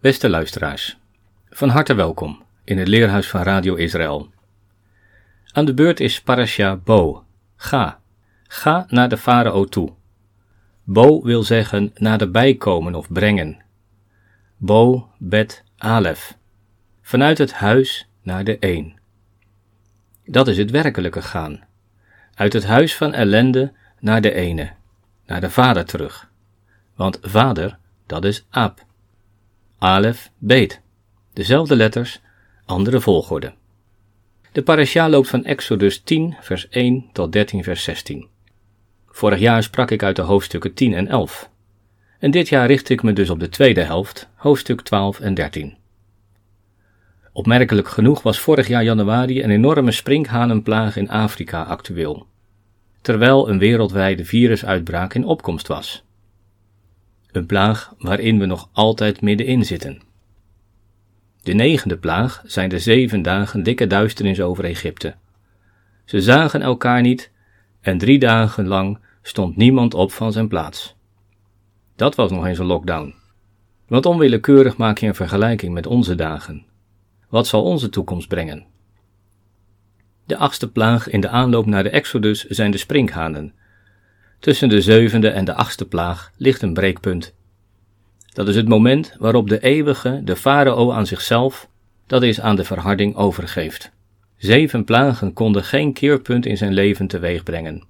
Beste luisteraars, van harte welkom in het leerhuis van Radio Israël. Aan de beurt is Parasha Bo. Ga. Ga naar de farao toe. Bo wil zeggen naderbij komen of brengen. Bo, bet, alef. Vanuit het huis naar de een. Dat is het werkelijke gaan. Uit het huis van ellende naar de ene, naar de vader terug. Want vader, dat is Ab. Alef, Beet. Dezelfde letters, andere volgorde. De parasha loopt van Exodus 10, vers 1 tot 13, vers 16. Vorig jaar sprak ik uit de hoofdstukken 10 en 11. En dit jaar richt ik me dus op de tweede helft, hoofdstuk 12 en 13. Opmerkelijk genoeg was vorig jaar januari een enorme sprinkhanenplaag in Afrika actueel, terwijl een wereldwijde virusuitbraak in opkomst was. Een plaag waarin we nog altijd middenin zitten. De negende plaag zijn de zeven dagen dikke duisternis over Egypte. Ze zagen elkaar niet en drie dagen lang stond niemand op van zijn plaats. Dat was nog eens een lockdown. Want onwillekeurig maak je een vergelijking met onze dagen. Wat zal onze toekomst brengen? De achtste plaag in de aanloop naar de Exodus zijn de sprinkhanen, Tussen de zevende en de achtste plaag ligt een breekpunt. Dat is het moment waarop de eeuwige de farao aan zichzelf, dat is aan de verharding, overgeeft. Zeven plagen konden geen keerpunt in zijn leven teweeg brengen.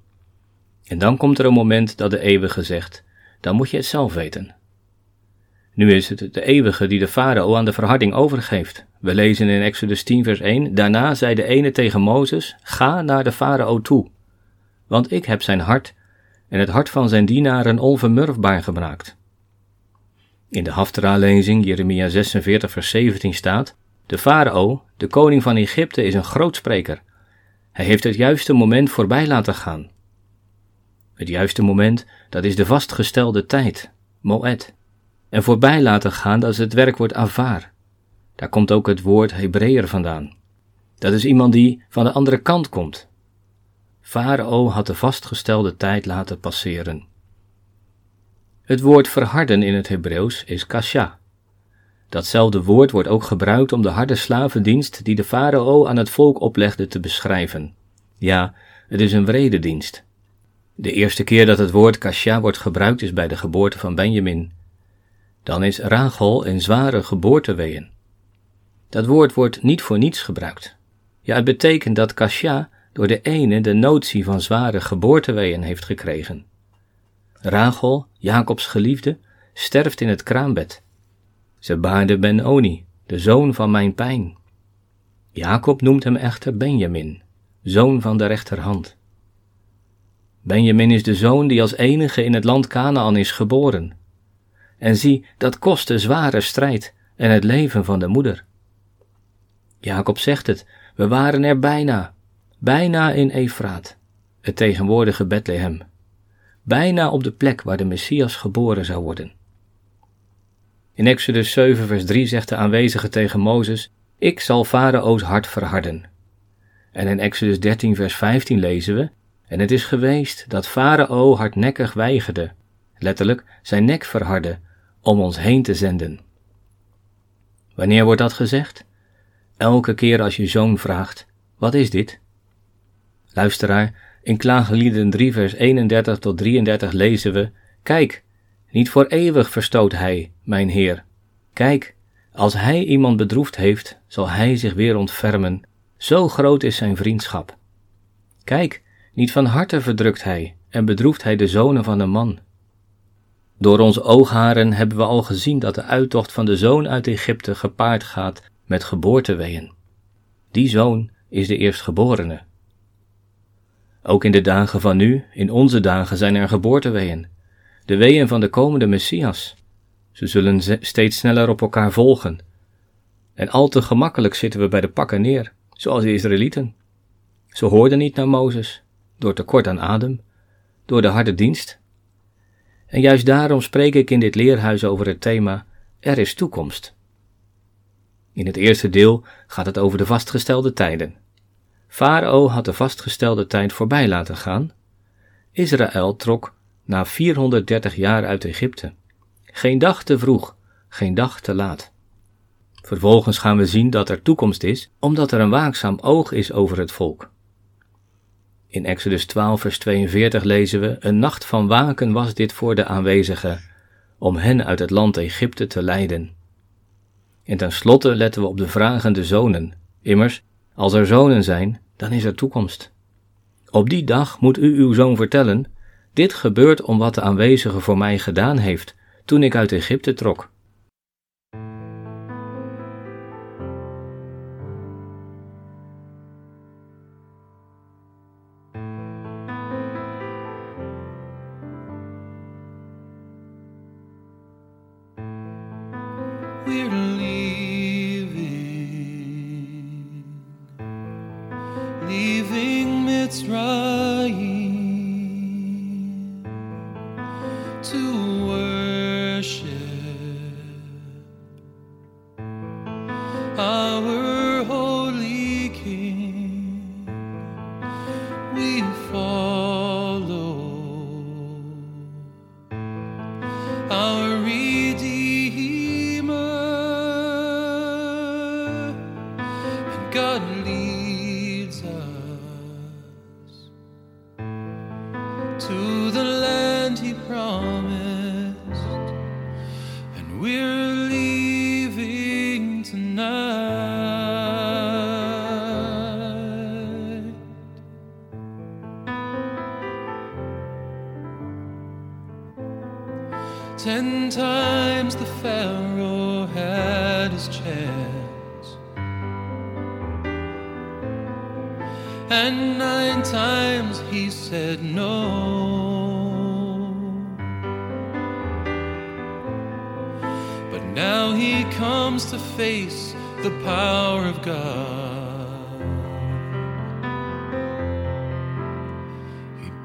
En dan komt er een moment dat de eeuwige zegt: dan moet je het zelf weten. Nu is het de eeuwige die de farao aan de verharding overgeeft. We lezen in Exodus 10 vers 1, daarna zei de ene tegen Mozes, ga naar de farao toe, want ik heb zijn hart en het hart van zijn dienaren onvermurfbaar gemaakt. In de Haftara-lezing Jeremia 46 vers 17 staat, de farao, de koning van Egypte, is een grootspreker. Hij heeft het juiste moment voorbij laten gaan. Het juiste moment, dat is de vastgestelde tijd, moed. En voorbij laten gaan, dat is het werkwoord avar. Daar komt ook het woord Hebreeër vandaan. Dat is iemand die van de andere kant komt, Farao had de vastgestelde tijd laten passeren. Het woord verharden in het Hebreeuws is kasha. Datzelfde woord wordt ook gebruikt om de harde slavendienst die de farao aan het volk oplegde te beschrijven. Ja, het is een wrede dienst. De eerste keer dat het woord kasha wordt gebruikt is bij de geboorte van Benjamin. Dan is Rachel een zware geboorteweeën. Dat woord wordt niet voor niets gebruikt. Ja, het betekent dat kasha door de ene de notie van zware geboorteweeën heeft gekregen. Rachel, Jacobs geliefde, sterft in het kraambed. Ze baarde Ben-Oni, de zoon van mijn pijn. Jacob noemt hem echter Benjamin, zoon van de rechterhand. Benjamin is de zoon die als enige in het land Canaan is geboren. En zie, dat kostte zware strijd en het leven van de moeder. Jacob zegt het, we waren er bijna, bijna in Efraat, het tegenwoordige Bethlehem, bijna op de plek waar de Messias geboren zou worden. In Exodus 7, vers 3 zegt de aanwezige tegen Mozes: Ik zal Farao's hart verharden. En in Exodus 13, vers 15 lezen we: En het is geweest dat Farao hardnekkig weigerde, letterlijk zijn nek verharde, om ons heen te zenden. Wanneer wordt dat gezegd? Elke keer als je zoon vraagt: Wat is dit? Luisteraar, in Klaaglieden 3 vers 31 tot 33 lezen we, Kijk, niet voor eeuwig verstoot hij, mijn Heer. Kijk, als hij iemand bedroefd heeft, zal hij zich weer ontfermen. Zo groot is zijn vriendschap. Kijk, niet van harte verdrukt hij en bedroeft hij de zonen van een man. Door onze oogharen hebben we al gezien dat de uittocht van de zoon uit Egypte gepaard gaat met geboorteweeën. Die zoon is de eerstgeborene. Ook in de dagen van nu, in onze dagen, zijn er geboorteweeën. De weeën van de komende Messias. Ze zullen steeds sneller op elkaar volgen. En al te gemakkelijk zitten we bij de pakken neer, zoals de Israëlieten. Ze hoorden niet naar Mozes, door tekort aan adem, door de harde dienst. En juist daarom spreek ik in dit leerhuis over het thema Er is toekomst. In het eerste deel gaat het over de vastgestelde tijden. Farao had de vastgestelde tijd voorbij laten gaan. Israël trok na 430 jaar uit Egypte. Geen dag te vroeg, geen dag te laat. Vervolgens gaan we zien dat er toekomst is, omdat er een waakzaam oog is over het volk. In Exodus 12, vers 42 lezen we: Een nacht van waken was dit voor de aanwezigen, om hen uit het land Egypte te leiden. En tenslotte letten we op de vragende zonen. Immers, als er zonen zijn, dan is er toekomst. Op die dag moet u uw zoon vertellen: Dit gebeurt om wat de aanwezige voor mij gedaan heeft toen ik uit Egypte trok.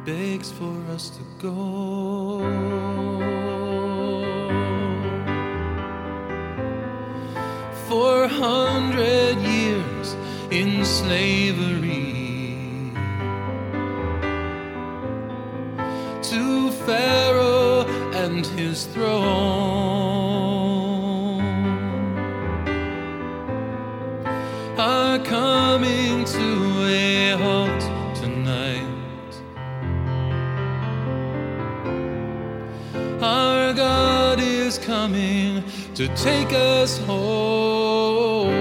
Begs for us to go. four hundred years in slavery to Pharaoh and his throne to take us home.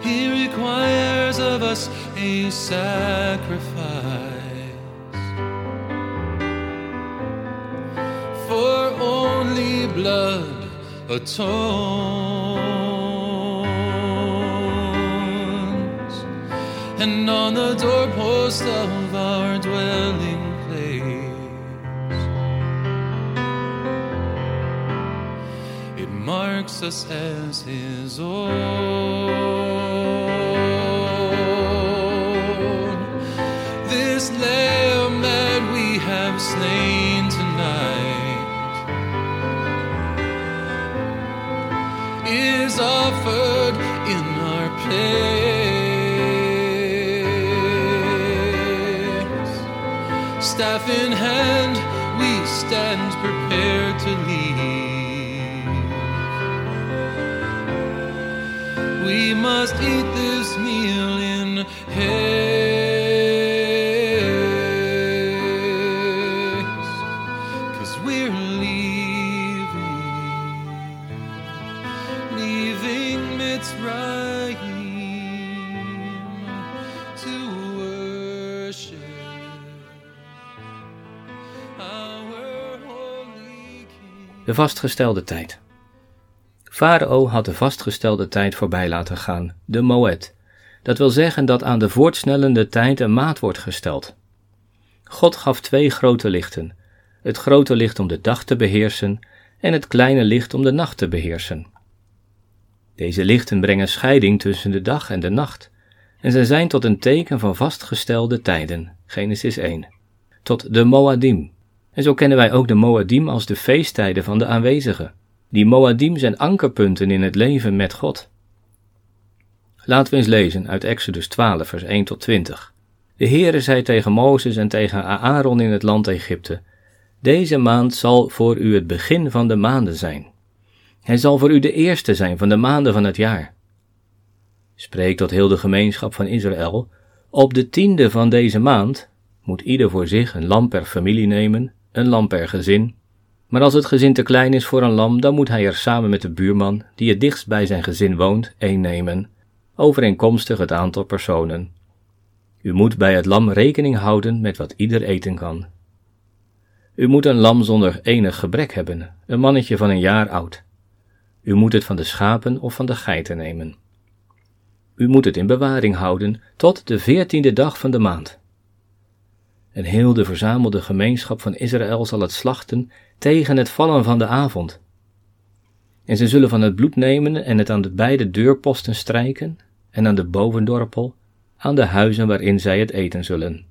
He requires of us a sacrifice for only blood atones as his own This lamb that we have slain tonight is offered in our place. Staff in hand, we stand prepared to leave. must eat this meal in haste. Cause we're leaving, leaving Mitzrayim to worship. Our holy King. De vastgestelde tijd. Farao had de vastgestelde tijd voorbij laten gaan, de Moed. Dat wil zeggen dat aan de voortsnellende tijd een maat wordt gesteld. God gaf twee grote lichten: het grote licht om de dag te beheersen en het kleine licht om de nacht te beheersen. Deze lichten brengen scheiding tussen de dag en de nacht, en zij zijn tot een teken van vastgestelde tijden. Genesis 1. Tot de Moadim. En zo kennen wij ook de Moadim als de feesttijden van de aanwezigen. Die Moadim zijn ankerpunten in het leven met God. Laten we eens lezen uit Exodus 12, vers 1 tot 20. De Heere zei tegen Mozes en tegen Aaron in het land Egypte: Deze maand zal voor u het begin van de maanden zijn. Hij zal voor u de eerste zijn van de maanden van het jaar. Spreek tot heel de gemeenschap van Israël: Op de tiende van deze maand moet ieder voor zich een lam per familie nemen, een lam per gezin. Maar als het gezin te klein is voor een lam, dan moet hij er samen met de buurman, die het dichtst bij zijn gezin woont, één nemen, overeenkomstig het aantal personen. U moet bij het lam rekening houden met wat ieder eten kan. U moet een lam zonder enig gebrek hebben, een mannetje van een jaar oud. U moet het van de schapen of van de geiten nemen. U moet het in bewaring houden tot de veertiende dag van de maand. En heel de verzamelde gemeenschap van Israël zal het slachten tegen het vallen van de avond. En ze zullen van het bloed nemen en het aan de beide deurposten strijken en aan de bovendorpel, aan de huizen waarin zij het eten zullen.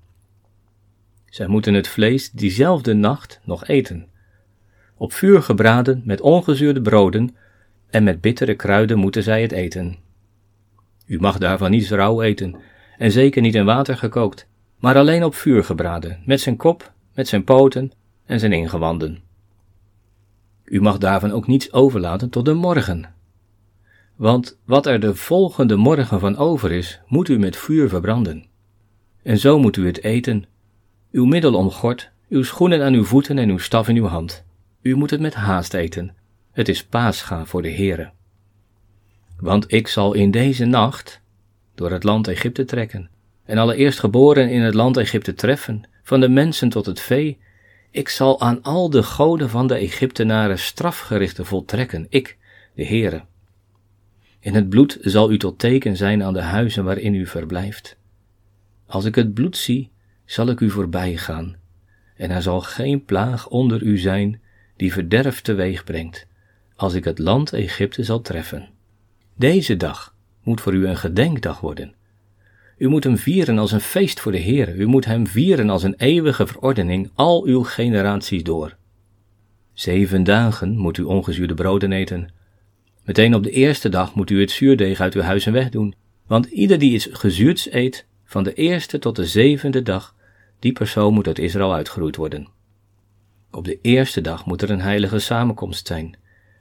Zij moeten het vlees diezelfde nacht nog eten, op vuur gebraden met ongezuurde broden, en met bittere kruiden moeten zij het eten. U mag daarvan niet rauw eten, en zeker niet in water gekookt, maar alleen op vuur gebraden, met zijn kop, met zijn poten en zijn ingewanden. U mag daarvan ook niets overlaten tot de morgen. Want wat er de volgende morgen van over is, moet u met vuur verbranden. En zo moet u het eten, uw middel omgord, uw schoenen aan uw voeten en uw staf in uw hand. U moet het met haast eten. Het is paascha voor de Heere. Want ik zal in deze nacht door het land Egypte trekken, en alle eerstgeboren in het land Egypte treffen, van de mensen tot het vee. Ik zal aan al de goden van de Egyptenaren strafgerichten voltrekken, ik, de Heere. In het bloed zal u tot teken zijn aan de huizen waarin u verblijft. Als ik het bloed zie, zal ik u voorbij gaan, en er zal geen plaag onder u zijn die verderf teweeg brengt, als ik het land Egypte zal treffen. Deze dag moet voor u een gedenkdag worden. U moet hem vieren als een feest voor de Heer. U moet hem vieren als een eeuwige verordening al uw generaties door. Zeven dagen moet u ongezuurde broden eten. Meteen op de eerste dag moet u het zuurdeeg uit uw huizen wegdoen, want ieder die iets gezuurds eet, van de eerste tot de zevende dag, die persoon moet uit Israël uitgeroeid worden. Op de eerste dag moet er een heilige samenkomst zijn,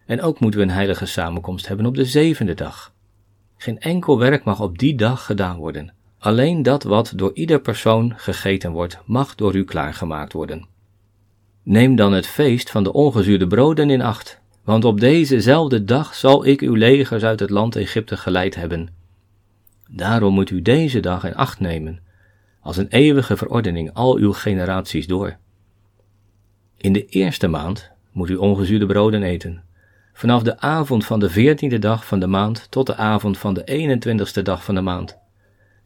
en ook moeten we een heilige samenkomst hebben op de zevende dag. Geen enkel werk mag op die dag gedaan worden. Alleen dat wat door ieder persoon gegeten wordt, mag door u klaargemaakt worden. Neem dan het feest van de ongezuurde broden in acht, want op dezezelfde dag zal ik uw legers uit het land Egypte geleid hebben. Daarom moet u deze dag in acht nemen, als een eeuwige verordening al uw generaties door. In de eerste maand moet u ongezuurde broden eten, vanaf de avond van de veertiende dag van de maand tot de avond van de eenentwintigste dag van de maand.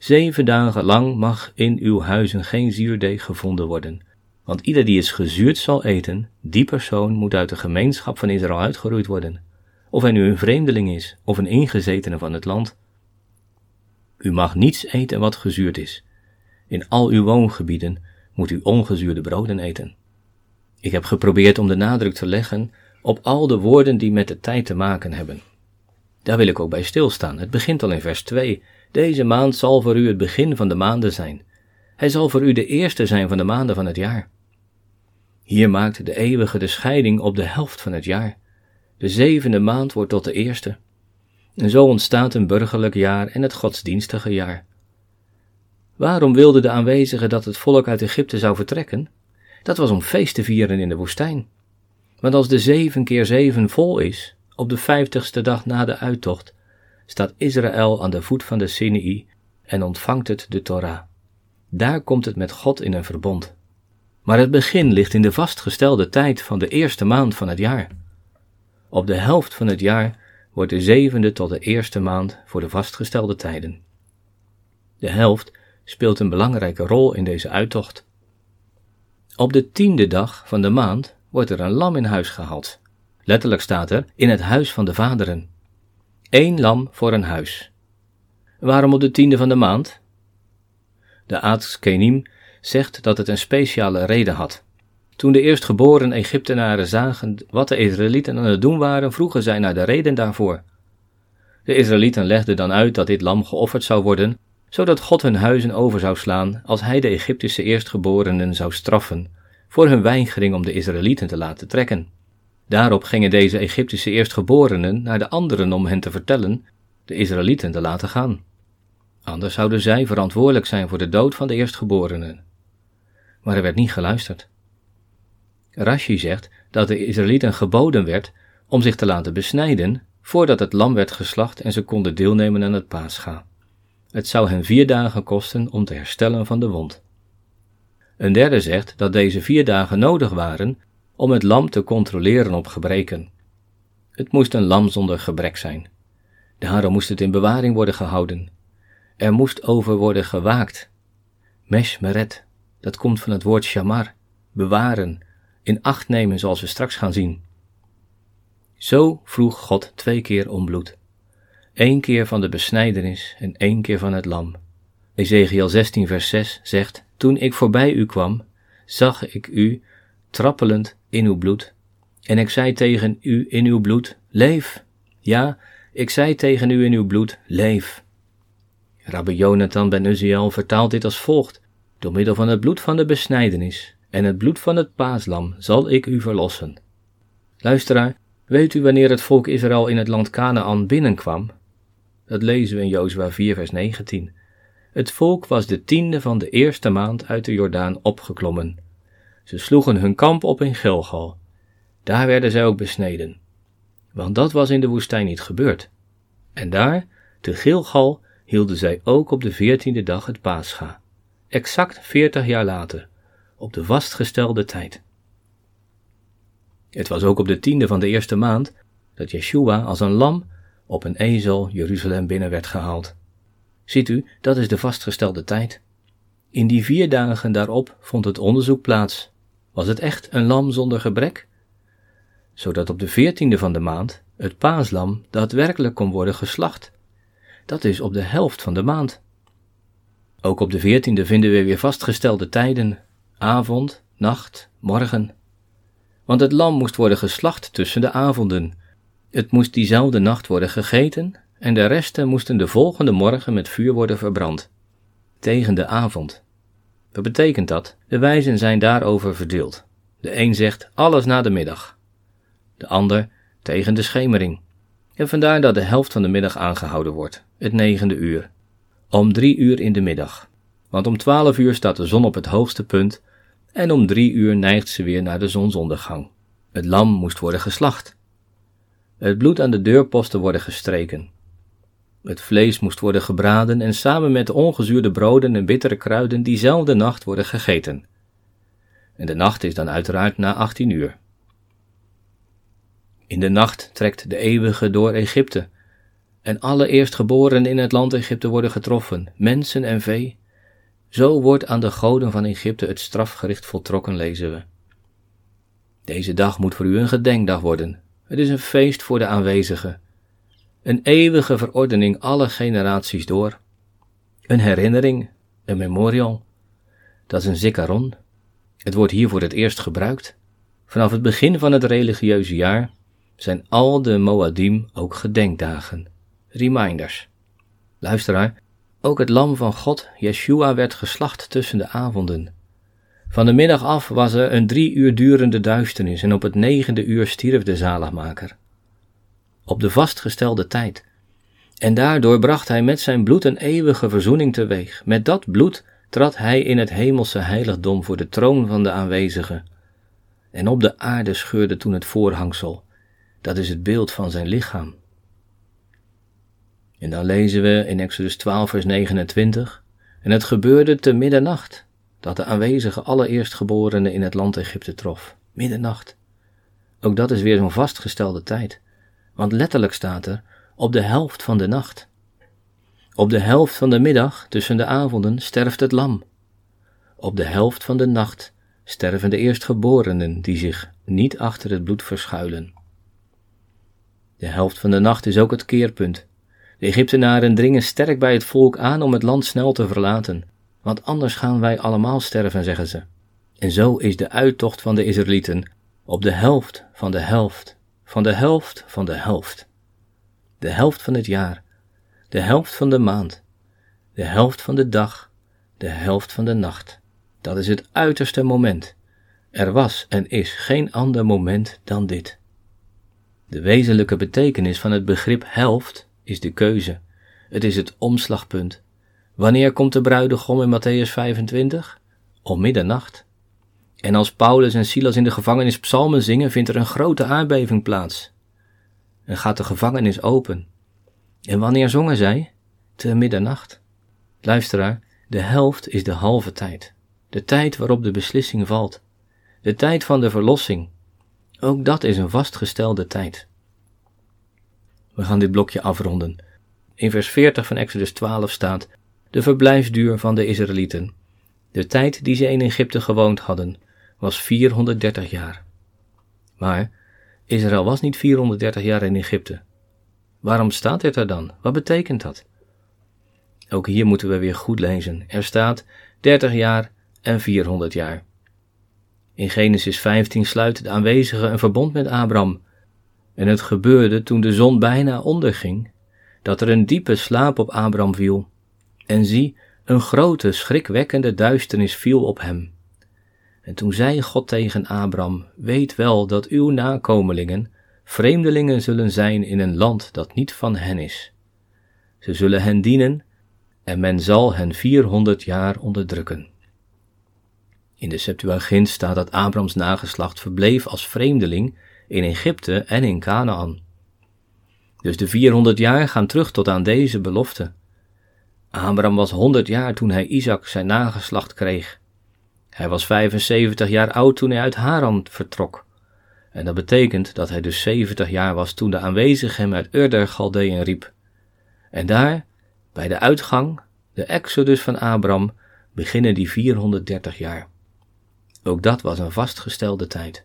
Zeven dagen lang mag in uw huizen geen zuurdeeg gevonden worden, want ieder die is gezuurd zal eten, die persoon moet uit de gemeenschap van Israël uitgeroeid worden, of hij nu een vreemdeling is of een ingezetene van het land. U mag niets eten wat gezuurd is. In al uw woongebieden moet u ongezuurde broden eten. Ik heb geprobeerd om de nadruk te leggen op al de woorden die met de tijd te maken hebben. Daar wil ik ook bij stilstaan. Het begint al in vers 2. Deze maand zal voor u het begin van de maanden zijn. Hij zal voor u de eerste zijn van de maanden van het jaar. Hier maakt de eeuwige de scheiding op de helft van het jaar. De zevende maand wordt tot de eerste. En zo ontstaat een burgerlijk jaar en het godsdienstige jaar. Waarom wilden de aanwezigen dat het volk uit Egypte zou vertrekken? Dat was om feest te vieren in de woestijn. Want als de zeven keer zeven vol is, op de vijftigste dag na de uittocht, staat Israël aan de voet van de Sinai en ontvangt het de Torah. Daar komt het met God in een verbond. Maar het begin ligt in de vastgestelde tijd van de eerste maand van het jaar. Op de helft van het jaar wordt de zevende tot de eerste maand voor de vastgestelde tijden. De helft speelt een belangrijke rol in deze uittocht. Op de tiende dag van de maand wordt er een lam in huis gehaald. Letterlijk staat er in het huis van de vaderen. Eén lam voor een huis. Waarom op de tiende van de maand? De Aats Kenim zegt dat het een speciale reden had. Toen de eerstgeboren Egyptenaren zagen wat de Israëlieten aan het doen waren, vroegen zij naar de reden daarvoor. De Israëlieten legden dan uit dat dit lam geofferd zou worden, zodat God hun huizen over zou slaan als hij de Egyptische eerstgeborenen zou straffen voor hun weigering om de Israëlieten te laten trekken. Daarop gingen deze Egyptische eerstgeborenen naar de anderen om hen te vertellen de Israëlieten te laten gaan. Anders zouden zij verantwoordelijk zijn voor de dood van de eerstgeborenen. Maar er werd niet geluisterd. Rashi zegt dat de Israëlieten geboden werd om zich te laten besnijden voordat het lam werd geslacht en ze konden deelnemen aan het paascha. Het zou hen vier dagen kosten om te herstellen van de wond. Een derde zegt dat deze vier dagen nodig waren om het lam te controleren op gebreken. Het moest een lam zonder gebrek zijn. Daarom moest het in bewaring worden gehouden. Er moest over worden gewaakt. Meshmeret, dat komt van het woord shamar, bewaren, in acht nemen zoals we straks gaan zien. Zo vroeg God twee keer om bloed. Eén keer van de besnijdenis en één keer van het lam. Ezekiel 16 vers 6 zegt, Toen ik voorbij u kwam, zag ik u trappelend in uw bloed. En ik zei tegen u in uw bloed, leef. Ja, ik zei tegen u in uw bloed, leef. Rabbi Jonathan ben Uziel vertaalt dit als volgt. Door middel van het bloed van de besnijdenis en het bloed van het paaslam zal ik u verlossen. Luisteraar, weet u wanneer het volk Israël in het land Canaan binnenkwam? Dat lezen we in Jozua 4 vers 19. Het volk was de tiende van de eerste maand uit de Jordaan opgeklommen. Ze sloegen hun kamp op in Gilgal. Daar werden zij ook besneden. Want dat was in de woestijn niet gebeurd. En daar, te Gilgal, hielden zij ook op de veertiende dag het paascha. Exact veertig jaar later, op de vastgestelde tijd. Het was ook op de tiende van de eerste maand dat Yeshua als een lam op een ezel Jeruzalem binnen werd gehaald. Ziet u, dat is de vastgestelde tijd. In die vier dagen daarop vond het onderzoek plaats. Was het echt een lam zonder gebrek? Zodat op de veertiende van de maand het paaslam daadwerkelijk kon worden geslacht. Dat is op de helft van de maand. Ook op de veertiende vinden we weer vastgestelde tijden, avond, nacht, morgen. Want het lam moest worden geslacht tussen de avonden. Het moest diezelfde nacht worden gegeten en de resten moesten de volgende morgen met vuur worden verbrand. Tegen de avond. Wat betekent dat? De wijzen zijn daarover verdeeld. De een zegt alles na de middag, de ander tegen de schemering. En vandaar dat de helft van de middag aangehouden wordt, het negende uur. Om drie uur in de middag. Want om twaalf uur staat de zon op het hoogste punt en om drie uur neigt ze weer naar de zonsondergang. Het lam moest worden geslacht. Het bloed aan de deurposten worden gestreken. Het vlees moest worden gebraden en samen met ongezuurde broden en bittere kruiden diezelfde nacht worden gegeten. En de nacht is dan uiteraard na 18 uur. In de nacht trekt de eeuwige door Egypte, en alle eerstgeborenen in het land Egypte worden getroffen, mensen en vee. Zo wordt aan de goden van Egypte het strafgericht voltrokken, lezen we. Deze dag moet voor u een gedenkdag worden. Het is een feest voor de aanwezigen een eeuwige verordening alle generaties door. Een herinnering, een memorial. Dat is een zikaron. Het wordt hier voor het eerst gebruikt. Vanaf het begin van het religieuze jaar zijn al de Moadim ook gedenkdagen, reminders. Luisteraar, ook het lam van God, Yeshua, werd geslacht tussen de avonden. Van de middag af was er een drie uur durende duisternis en op het negende uur stierf de zaligmaker op de vastgestelde tijd. En daardoor bracht hij met zijn bloed een eeuwige verzoening teweeg. Met dat bloed trad hij in het hemelse heiligdom voor de troon van de aanwezigen. En op de aarde scheurde toen het voorhangsel. Dat is het beeld van zijn lichaam. En dan lezen we in Exodus 12, vers 29. En het gebeurde te middernacht, dat de aanwezige allereerstgeborenen in het land Egypte trof. Middernacht. Ook dat is weer zo'n vastgestelde tijd. Want letterlijk staat er op de helft van de nacht. Op de helft van de middag, tussen de avonden, sterft het lam. Op de helft van de nacht sterven de eerstgeborenen die zich niet achter het bloed verschuilen. De helft van de nacht is ook het keerpunt. De Egyptenaren dringen sterk bij het volk aan om het land snel te verlaten, want anders gaan wij allemaal sterven, zeggen ze. En zo is de uittocht van de Israëlieten op de helft van de helft, van de helft van de helft. De helft van het jaar, de helft van de maand, de helft van de dag, de helft van de nacht. Dat is het uiterste moment. Er was en is geen ander moment dan dit. De wezenlijke betekenis van het begrip helft is de keuze. Het is het omslagpunt. Wanneer komt de bruidegom in Matthäus 25? Om middernacht. En als Paulus en Silas in de gevangenis psalmen zingen, vindt er een grote aardbeving plaats. En gaat de gevangenis open. En wanneer zongen zij? Te middernacht. Luisteraar, de helft is de halve tijd. De tijd waarop de beslissing valt. De tijd van de verlossing. Ook dat is een vastgestelde tijd. We gaan dit blokje afronden. In vers 40 van Exodus 12 staat: De verblijfsduur van de Israëlieten. De tijd die ze in Egypte gewoond hadden, was 430 jaar. Maar Israël was niet 430 jaar in Egypte. Waarom staat dit er dan? Wat betekent dat? Ook hier moeten we weer goed lezen. Er staat 30 jaar en 400 jaar. In Genesis 15 sluit de aanwezige een verbond met Abraham. En het gebeurde toen de zon bijna onderging, dat er een diepe slaap op Abraham viel. En zie, een grote, schrikwekkende duisternis viel op hem. En toen zei God tegen Abraham: Weet wel dat uw nakomelingen vreemdelingen zullen zijn in een land dat niet van hen is. Ze zullen hen dienen en men zal hen vierhonderd jaar onderdrukken. In de Septuagint staat dat Abrams nageslacht verbleef als vreemdeling in Egypte en in Canaan. Dus de 400 jaar gaan terug tot aan deze belofte. Abraham was 100 jaar toen hij Isaac zijn nageslacht kreeg. Hij was 75 jaar oud toen hij uit Haran vertrok. En dat betekent dat hij dus 70 jaar was toen de aanwezige hem uit Ur Galdeën riep. En daar, bij de uitgang, de exodus van Abraham, beginnen die 430 jaar. Ook dat was een vastgestelde tijd.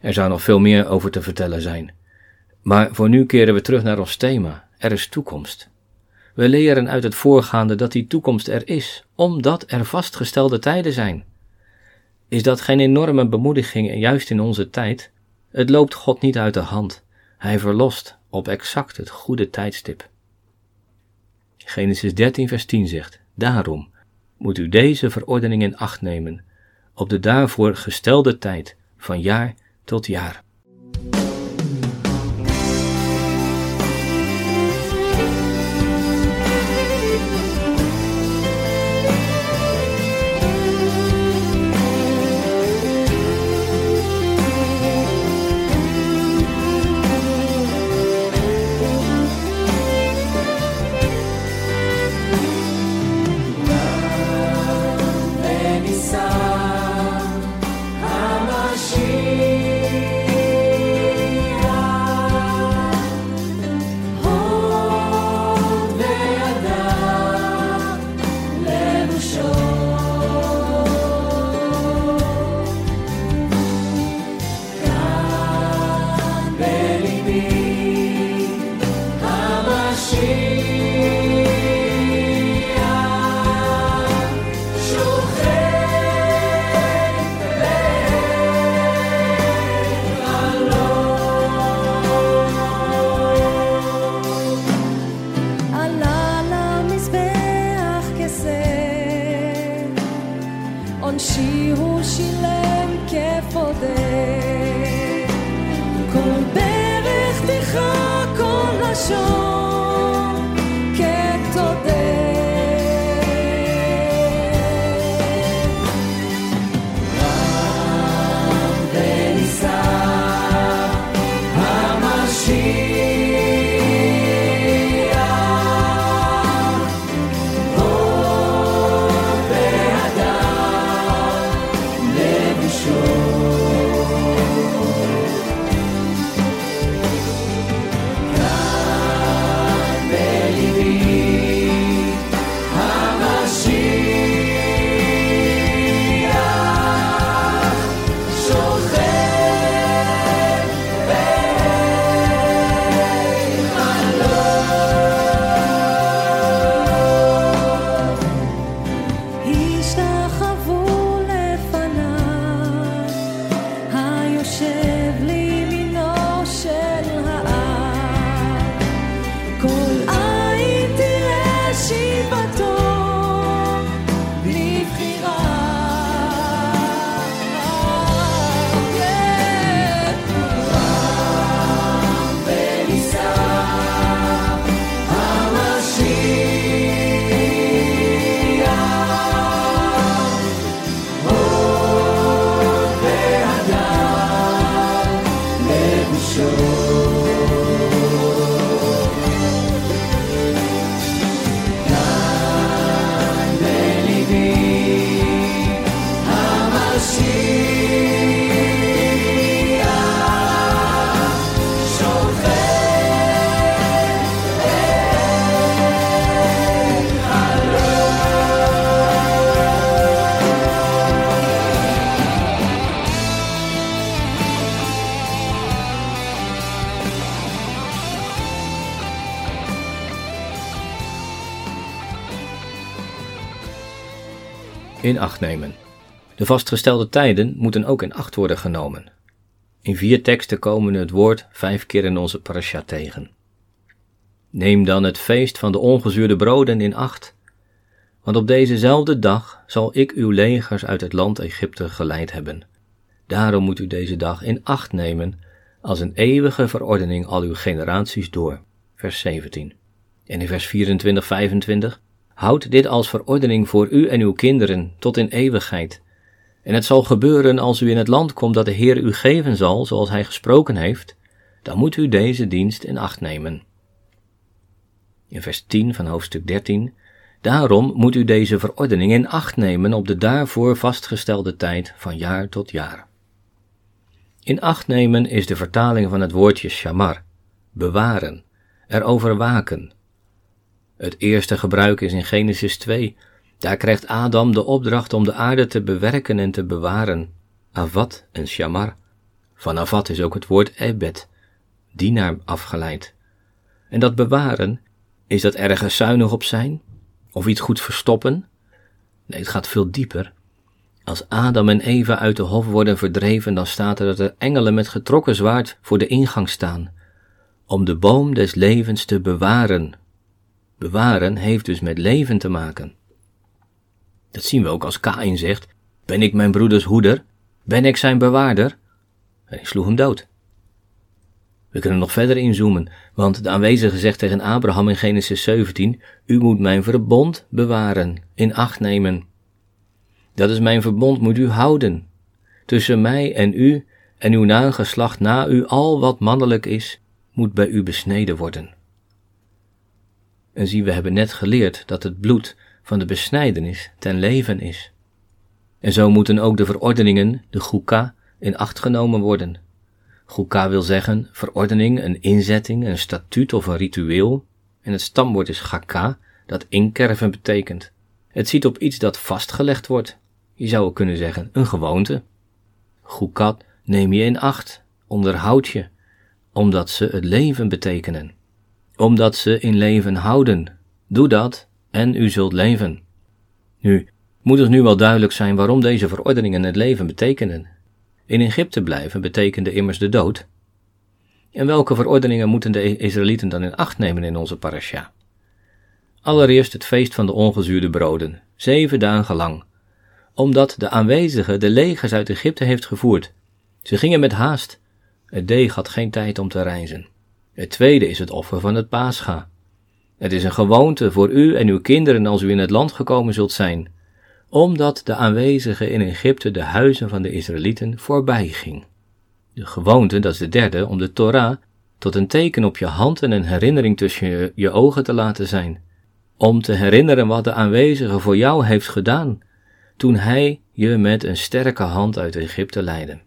Er zou nog veel meer over te vertellen zijn. Maar voor nu keren we terug naar ons thema. Er is toekomst. We leren uit het voorgaande dat die toekomst er is, omdat er vastgestelde tijden zijn. Is dat geen enorme bemoediging juist in onze tijd? Het loopt God niet uit de hand. Hij verlost op exact het goede tijdstip. Genesis 13, vers 10 zegt: Daarom moet u deze verordening in acht nemen, op de daarvoor gestelde tijd, van jaar tot jaar. In acht nemen. De vastgestelde tijden moeten ook in acht worden genomen. In vier teksten komen we het woord vijf keer in onze parasha tegen. Neem dan het feest van de ongezuurde broden in acht, want op dezezelfde dag zal ik uw legers uit het land Egypte geleid hebben. Daarom moet u deze dag in acht nemen als een eeuwige verordening al uw generaties door. Vers 17. En in vers 24, 25. Houd dit als verordening voor u en uw kinderen tot in eeuwigheid. En het zal gebeuren als u in het land komt dat de Heer u geven zal, zoals hij gesproken heeft, dan moet u deze dienst in acht nemen. In vers 10 van hoofdstuk 13. Daarom moet u deze verordening in acht nemen op de daarvoor vastgestelde tijd van jaar tot jaar. In acht nemen is de vertaling van het woordje shamar, bewaren, erover waken. Het eerste gebruik is in Genesis 2. Daar krijgt Adam de opdracht om de aarde te bewerken en te bewaren. Avat en shamar. Van avat is ook het woord ebed, dienaar afgeleid. En dat bewaren, is dat ergens zuinig op zijn? Of iets goed verstoppen? Nee, het gaat veel dieper. Als Adam en Eva uit de hof worden verdreven, dan staat er dat er engelen met getrokken zwaard voor de ingang staan, om de boom des levens te bewaren. Bewaren heeft dus met leven te maken. Dat zien we ook als Kain zegt: Ben ik mijn broeders hoeder? Ben ik zijn bewaarder? En hij sloeg hem dood. We kunnen nog verder inzoomen, want de aanwezige zegt tegen Abraham in Genesis 17: U moet mijn verbond bewaren, in acht nemen. Dat is mijn verbond, moet u houden. Tussen mij en u en uw nageslacht na u, al wat mannelijk is, moet bij u besneden worden. En zie, we hebben net geleerd dat het bloed van de besnijdenis ten leven is. En zo moeten ook de verordeningen, de goeka, in acht genomen worden. Goeka wil zeggen verordening, een inzetting, een statuut of een ritueel. En het stamwoord is gaka, dat inkerven betekent. Het ziet op iets dat vastgelegd wordt, je zou ook kunnen zeggen, een gewoonte. Goekat neem je in acht, onderhoud je, omdat ze het leven betekenen. Omdat ze in leven houden. Doe dat en u zult leven. Nu, moet het nu wel duidelijk zijn waarom deze verordeningen het leven betekenen. In Egypte blijven betekende immers de dood. En welke verordeningen moeten de Israëlieten dan in acht nemen in onze parasha? Allereerst het feest van de ongezuurde broden, zeven dagen lang, omdat de aanwezige de legers uit Egypte heeft gevoerd. Ze gingen met haast. Het deeg had geen tijd om te reizen. Het tweede is het offer van het paascha. Het is een gewoonte voor u en uw kinderen als u in het land gekomen zult zijn, omdat de aanwezige in Egypte de huizen van de Israëlieten voorbij ging. De gewoonte, dat is de derde, om de Torah tot een teken op je hand en een herinnering tussen je, je ogen te laten zijn, om te herinneren wat de aanwezige voor jou heeft gedaan toen hij je met een sterke hand uit Egypte leidde.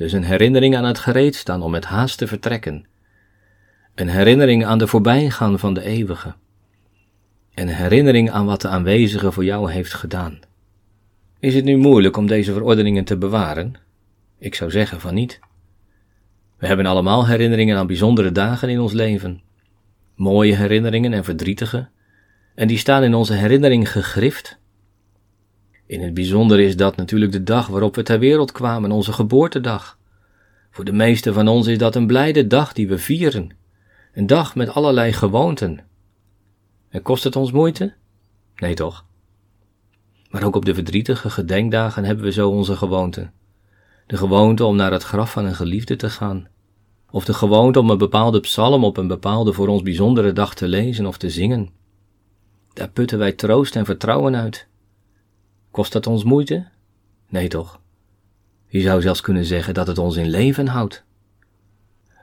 Dus een herinnering aan het gereedstaan om met haast te vertrekken. Een herinnering aan de voorbijgaan van de eeuwige. Een herinnering aan wat de aanwezige voor jou heeft gedaan. Is het nu moeilijk om deze verordeningen te bewaren? Ik zou zeggen van niet. We hebben allemaal herinneringen aan bijzondere dagen in ons leven. Mooie herinneringen en verdrietige. En die staan in onze herinnering gegrift in het bijzonder is dat natuurlijk de dag waarop we ter wereld kwamen, onze geboortedag. Voor de meesten van ons is dat een blijde dag die we vieren. Een dag met allerlei gewoonten. En kost het ons moeite? Nee toch? Maar ook op de verdrietige gedenkdagen hebben we zo onze gewoonten. De gewoonte om naar het graf van een geliefde te gaan. Of de gewoonte om een bepaalde psalm op een bepaalde voor ons bijzondere dag te lezen of te zingen. Daar putten wij troost en vertrouwen uit. Kost dat ons moeite? Nee toch? Je zou zelfs kunnen zeggen dat het ons in leven houdt.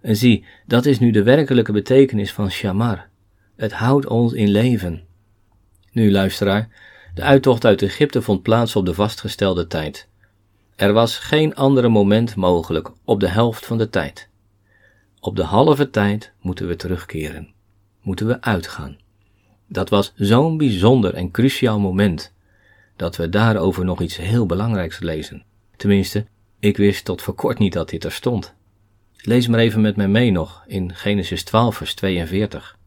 En zie, dat is nu de werkelijke betekenis van shamar. Het houdt ons in leven. Nu, luisteraar, de uittocht uit Egypte vond plaats op de vastgestelde tijd. Er was geen andere moment mogelijk op de helft van de tijd. Op de halve tijd moeten we terugkeren, moeten we uitgaan. Dat was zo'n bijzonder en cruciaal moment dat we daarover nog iets heel belangrijks lezen. Tenminste, ik wist tot voor kort niet dat dit er stond. Lees maar even met mij mee nog in Genesis 12, vers 42.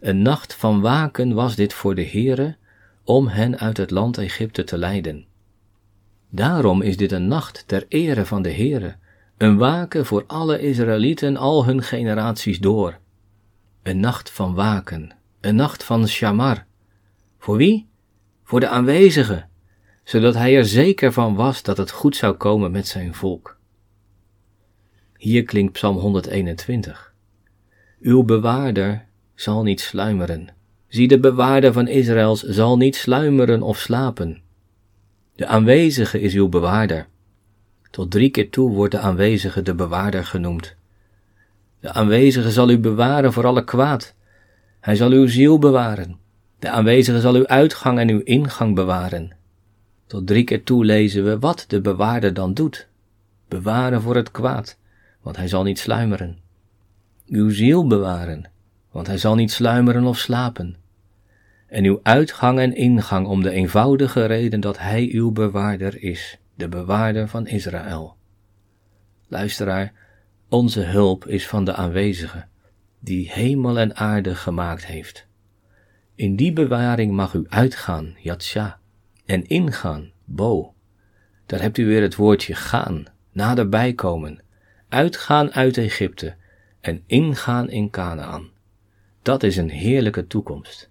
Een nacht van waken was dit voor de Heere, om hen uit het land Egypte te leiden. Daarom is dit een nacht ter ere van de Heere, een waken voor alle Israëlieten al hun generaties door. Een nacht van waken, een nacht van shamar. Voor wie? Voor de aanwezigen, zodat hij er zeker van was dat het goed zou komen met zijn volk. Hier klinkt Psalm 121. Uw bewaarder zal niet sluimeren. Zie, de bewaarder van Israëls zal niet sluimeren of slapen. De aanwezige is uw bewaarder. Tot drie keer toe wordt de aanwezige de bewaarder genoemd. De aanwezige zal u bewaren voor alle kwaad. Hij zal uw ziel bewaren. De aanwezige zal uw uitgang en uw ingang bewaren. Tot drie keer toe lezen we wat de bewaarder dan doet. Bewaren voor het kwaad, want hij zal niet sluimeren. Uw ziel bewaren, want hij zal niet sluimeren of slapen. En uw uitgang en ingang om de eenvoudige reden dat hij uw bewaarder is, de bewaarder van Israël. Luisteraar, onze hulp is van de aanwezige, die hemel en aarde gemaakt heeft. In die bewaring mag u uitgaan, Yatsha, en ingaan, Bo. Daar hebt u weer het woordje gaan, naderbij komen, uitgaan uit Egypte en ingaan in Canaan. Dat is een heerlijke toekomst.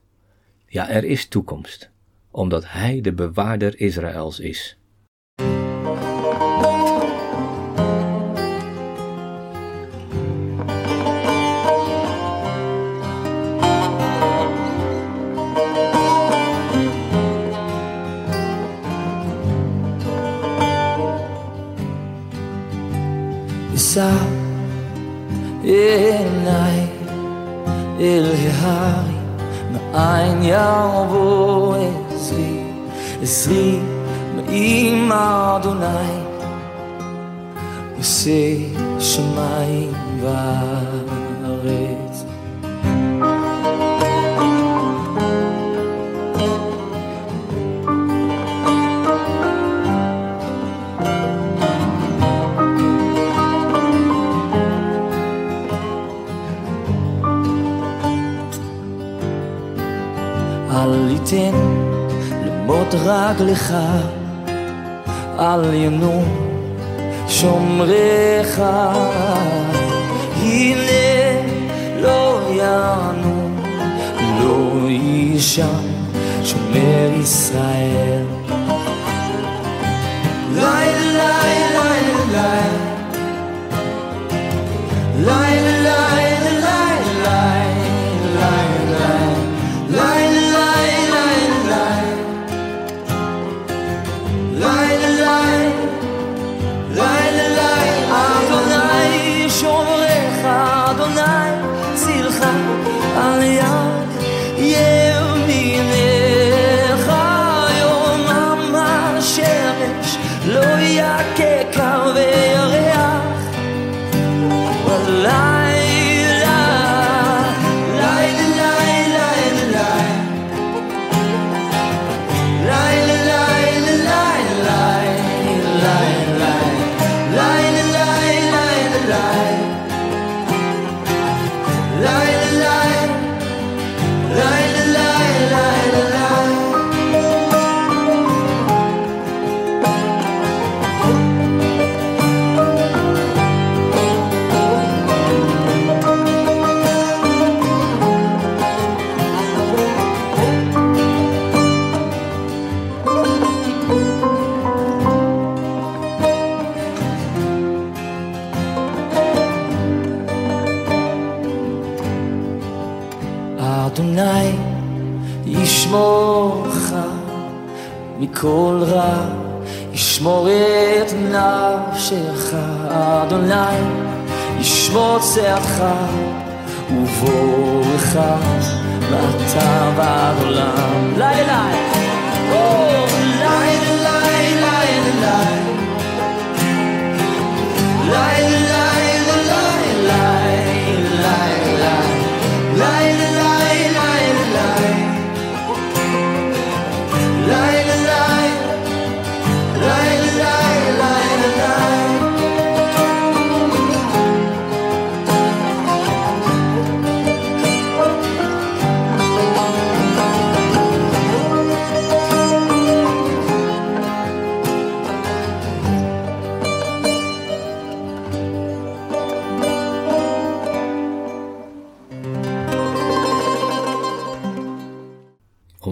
Ja, er is toekomst, omdat Hij de bewaarder Israëls is. ההרים, מאין יבוא עזרי, עזרי מעם אדוני, עושה שמיים וארץ. למות רגלך, אל ינום שומריך. הנה לא ינום, לא יישן שומר ישראל. לילה, לילה, לילה, לילה, לילה, צאתך ובואך מטב העולם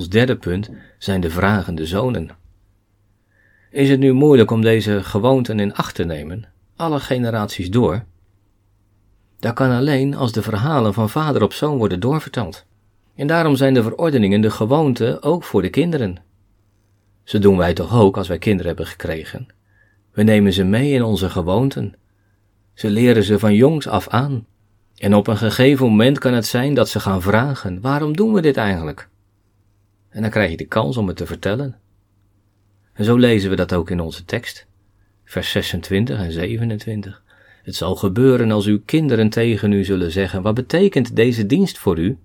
derde punt zijn de vragende zonen. Is het nu moeilijk om deze gewoonten in acht te nemen, alle generaties door? Dat kan alleen als de verhalen van vader op zoon worden doorverteld. En daarom zijn de verordeningen de gewoonten ook voor de kinderen. Zo doen wij toch ook als wij kinderen hebben gekregen. We nemen ze mee in onze gewoonten. Ze leren ze van jongs af aan. En op een gegeven moment kan het zijn dat ze gaan vragen: waarom doen we dit eigenlijk? En dan krijg je de kans om het te vertellen. En zo lezen we dat ook in onze tekst, vers 26 en 27. Het zal gebeuren als uw kinderen tegen u zullen zeggen: Wat betekent deze dienst voor u?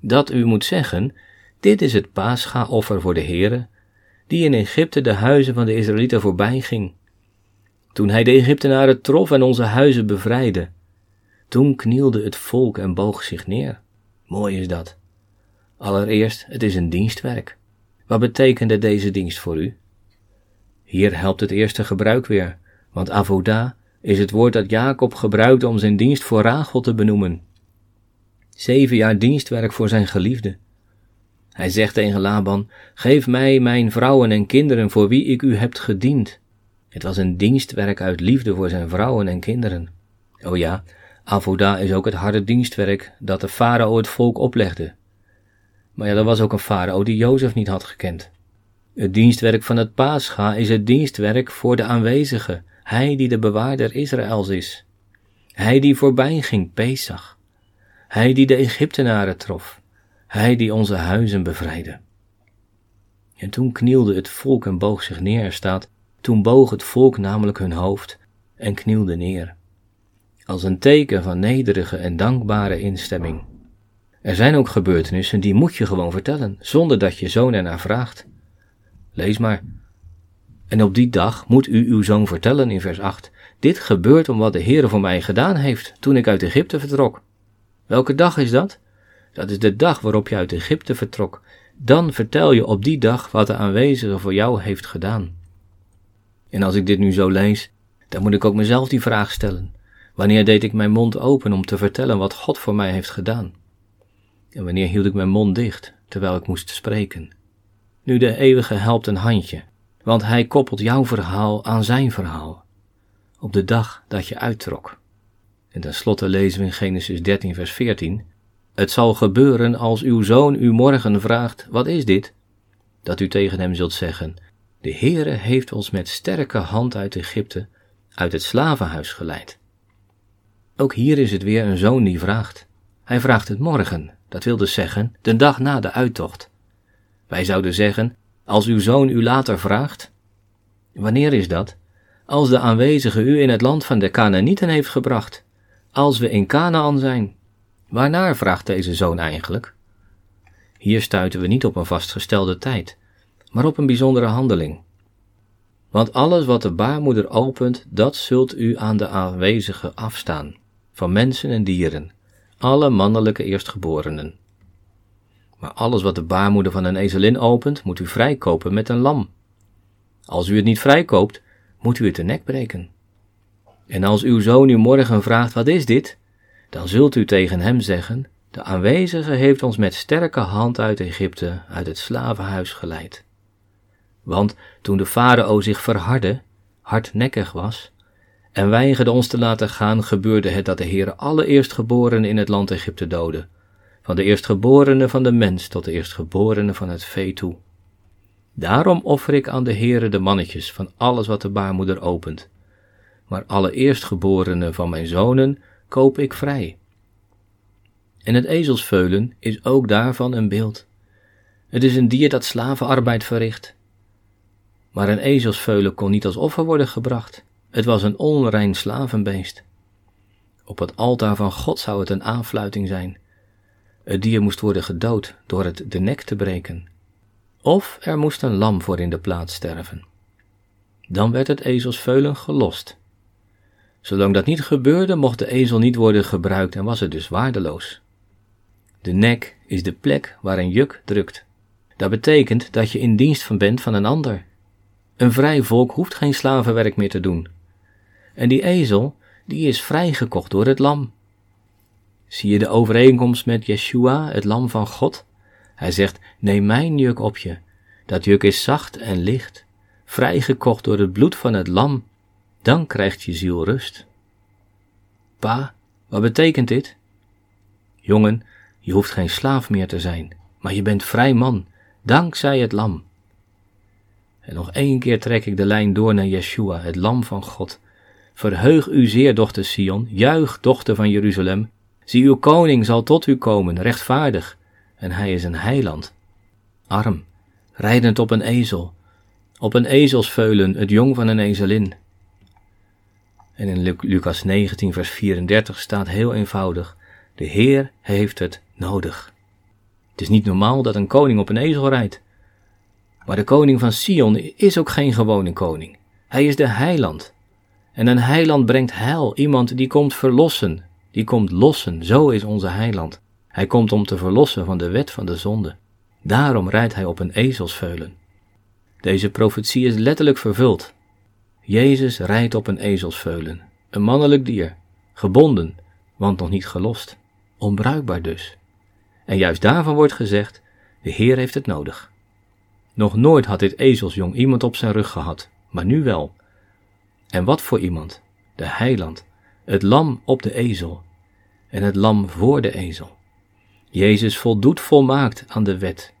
Dat u moet zeggen: Dit is het paascha-offer voor de Heere, die in Egypte de huizen van de Israëlieten voorbij ging. Toen hij de Egyptenaren trof en onze huizen bevrijdde, toen knielde het volk en boog zich neer. Mooi is dat. Allereerst, het is een dienstwerk. Wat betekende deze dienst voor u? Hier helpt het eerste gebruik weer, want avoda is het woord dat Jacob gebruikte om zijn dienst voor Rachel te benoemen. Zeven jaar dienstwerk voor zijn geliefde. Hij zegt tegen Laban: Geef mij mijn vrouwen en kinderen voor wie ik u hebt gediend. Het was een dienstwerk uit liefde voor zijn vrouwen en kinderen. O ja, Avoda is ook het harde dienstwerk dat de farao het volk oplegde. Maar ja, er was ook een farao die Jozef niet had gekend. Het dienstwerk van het Pascha is het dienstwerk voor de aanwezige, hij die de bewaarder Israëls is. Hij die voorbij ging, Pesach. Hij die de Egyptenaren trof. Hij die onze huizen bevrijdde. En toen knielde het volk en boog zich neer, staat, toen boog het volk namelijk hun hoofd en knielde neer. Als een teken van nederige en dankbare instemming. Er zijn ook gebeurtenissen die moet je gewoon vertellen, zonder dat je zoon ernaar vraagt. Lees maar. En op die dag moet u uw zoon vertellen in vers 8. Dit gebeurt om wat de Heere voor mij gedaan heeft toen ik uit Egypte vertrok. Welke dag is dat? Dat is de dag waarop je uit Egypte vertrok. Dan vertel je op die dag wat de aanwezige voor jou heeft gedaan. En als ik dit nu zo lees, dan moet ik ook mezelf die vraag stellen. Wanneer deed ik mijn mond open om te vertellen wat God voor mij heeft gedaan? En wanneer hield ik mijn mond dicht terwijl ik moest spreken? Nu de eeuwige helpt een handje, want hij koppelt jouw verhaal aan zijn verhaal. Op de dag dat je uittrok. En tenslotte lezen we in Genesis 13, vers 14: Het zal gebeuren als uw zoon u morgen vraagt: Wat is dit? Dat u tegen hem zult zeggen: De Heere heeft ons met sterke hand uit Egypte, uit het slavenhuis geleid. Ook hier is het weer een zoon die vraagt. Hij vraagt het morgen, dat wil dus zeggen, de dag na de uittocht. Wij zouden zeggen, als uw zoon u later vraagt. Wanneer is dat? Als de aanwezige u in het land van de Canaanieten heeft gebracht. Als we in Canaan zijn. Waarnaar vraagt deze zoon eigenlijk? Hier stuiten we niet op een vastgestelde tijd, maar op een bijzondere handeling. Want alles wat de baarmoeder opent, dat zult u aan de aanwezige afstaan, van mensen en dieren, alle mannelijke eerstgeborenen. Maar alles wat de baarmoeder van een ezelin opent, moet u vrijkopen met een lam. Als u het niet vrijkoopt, moet u het de nek breken. En als uw zoon u morgen vraagt: Wat is dit? dan zult u tegen hem zeggen: De aanwezige heeft ons met sterke hand uit Egypte, uit het slavenhuis geleid. Want toen de farao zich verhardde, hardnekkig was, en weigerde ons te laten gaan, gebeurde het dat de Heer alle eerstgeborenen in het land Egypte doodde, van de eerstgeborene van de mens tot de eerstgeborene van het vee toe. Daarom offer ik aan de Heere de mannetjes van alles wat de baarmoeder opent, maar alle eerstgeborenen van mijn zonen koop ik vrij. En het ezelsveulen is ook daarvan een beeld. Het is een dier dat slavenarbeid verricht. Maar een ezelsveulen kon niet als offer worden gebracht. Het was een onrein slavenbeest. Op het altaar van God zou het een aanfluiting zijn. Het dier moest worden gedood door het de nek te breken. Of er moest een lam voor in de plaats sterven. Dan werd het ezelsveulen gelost. Zolang dat niet gebeurde, mocht de ezel niet worden gebruikt en was het dus waardeloos. De nek is de plek waar een juk drukt. Dat betekent dat je in dienst van bent van een ander. Een vrij volk hoeft geen slavenwerk meer te doen. En die ezel, die is vrijgekocht door het lam. Zie je de overeenkomst met Yeshua, het lam van God? Hij zegt, neem mijn juk op je. Dat juk is zacht en licht, vrijgekocht door het bloed van het lam. Dan krijgt je ziel rust. Pa, wat betekent dit? Jongen, je hoeft geen slaaf meer te zijn, maar je bent vrij man, dankzij het lam. En nog één keer trek ik de lijn door naar Yeshua, het lam van God. Verheug u zeer, dochter Sion, juich, dochter van Jeruzalem. Zie, uw koning zal tot u komen, rechtvaardig, en hij is een heiland. Arm, rijdend op een ezel, op een ezelsveulen, het jong van een ezelin. En in Lucas 19, vers 34 staat heel eenvoudig: De Heer heeft het nodig. Het is niet normaal dat een koning op een ezel rijdt. Maar de koning van Sion is ook geen gewone koning. Hij is de heiland. En een heiland brengt heil, iemand die komt verlossen, die komt lossen. Zo is onze heiland. Hij komt om te verlossen van de wet van de zonde. Daarom rijdt hij op een ezelsveulen. Deze profetie is letterlijk vervuld. Jezus rijdt op een ezelsveulen, een mannelijk dier, gebonden, want nog niet gelost, onbruikbaar dus. En juist daarvan wordt gezegd: de Heer heeft het nodig. Nog nooit had dit ezelsjong iemand op zijn rug gehad, maar nu wel. En wat voor iemand? De heiland, het lam op de ezel en het lam voor de ezel. Jezus voldoet volmaakt aan de wet.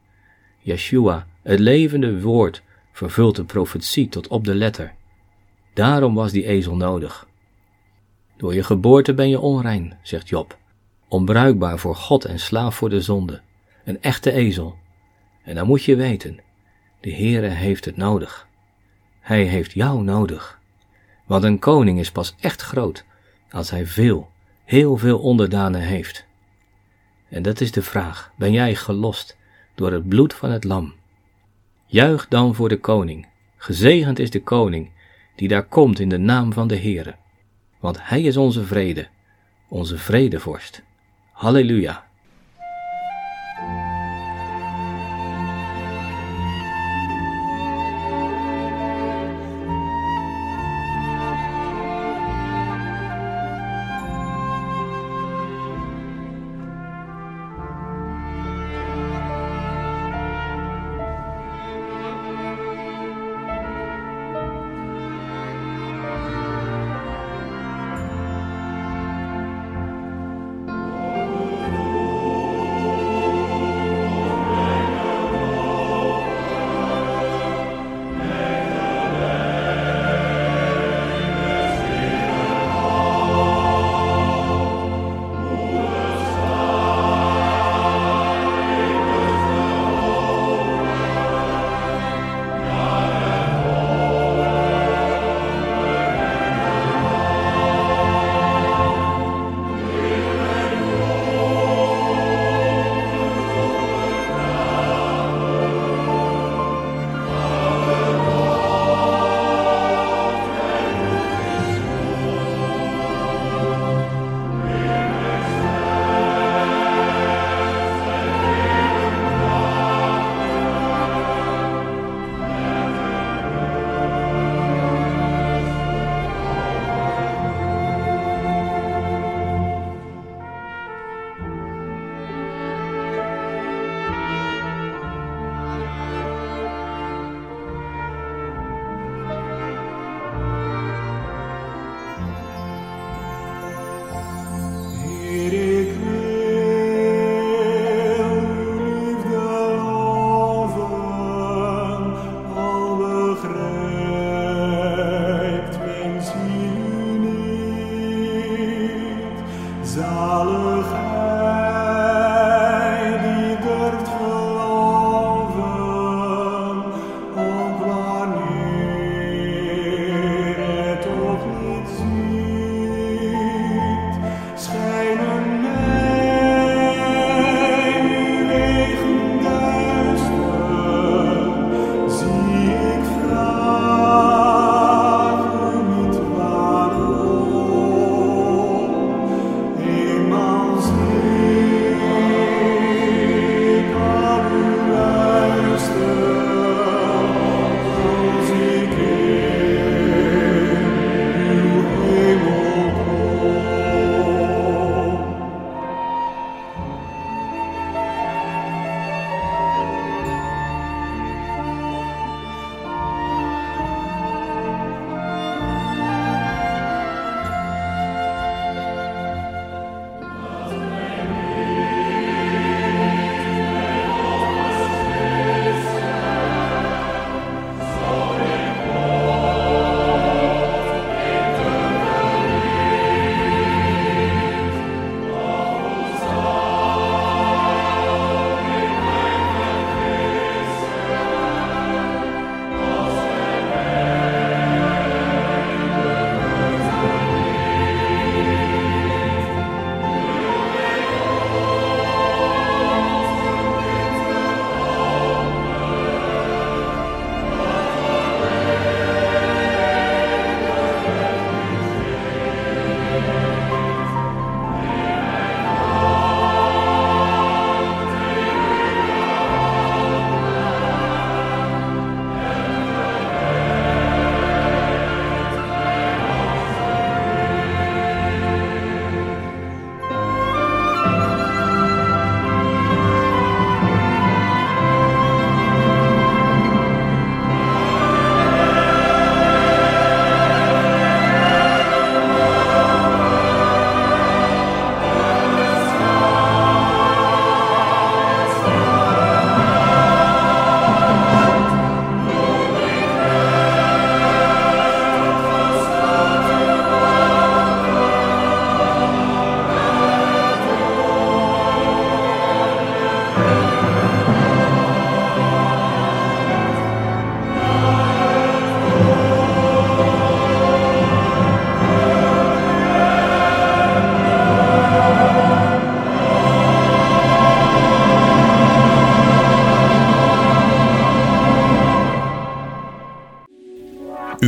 Yeshua, het levende woord, vervult de profetie tot op de letter. Daarom was die ezel nodig. Door je geboorte ben je onrein, zegt Job, onbruikbaar voor God en slaaf voor de zonde, een echte ezel. En dan moet je weten, de Heere heeft het nodig. Hij heeft jou nodig. Want een koning is pas echt groot als hij veel, heel veel onderdanen heeft. En dat is de vraag: ben jij gelost door het bloed van het lam? Juich dan voor de koning. Gezegend is de koning die daar komt in de naam van de Heere. Want hij is onze vrede, onze vredevorst. Halleluja.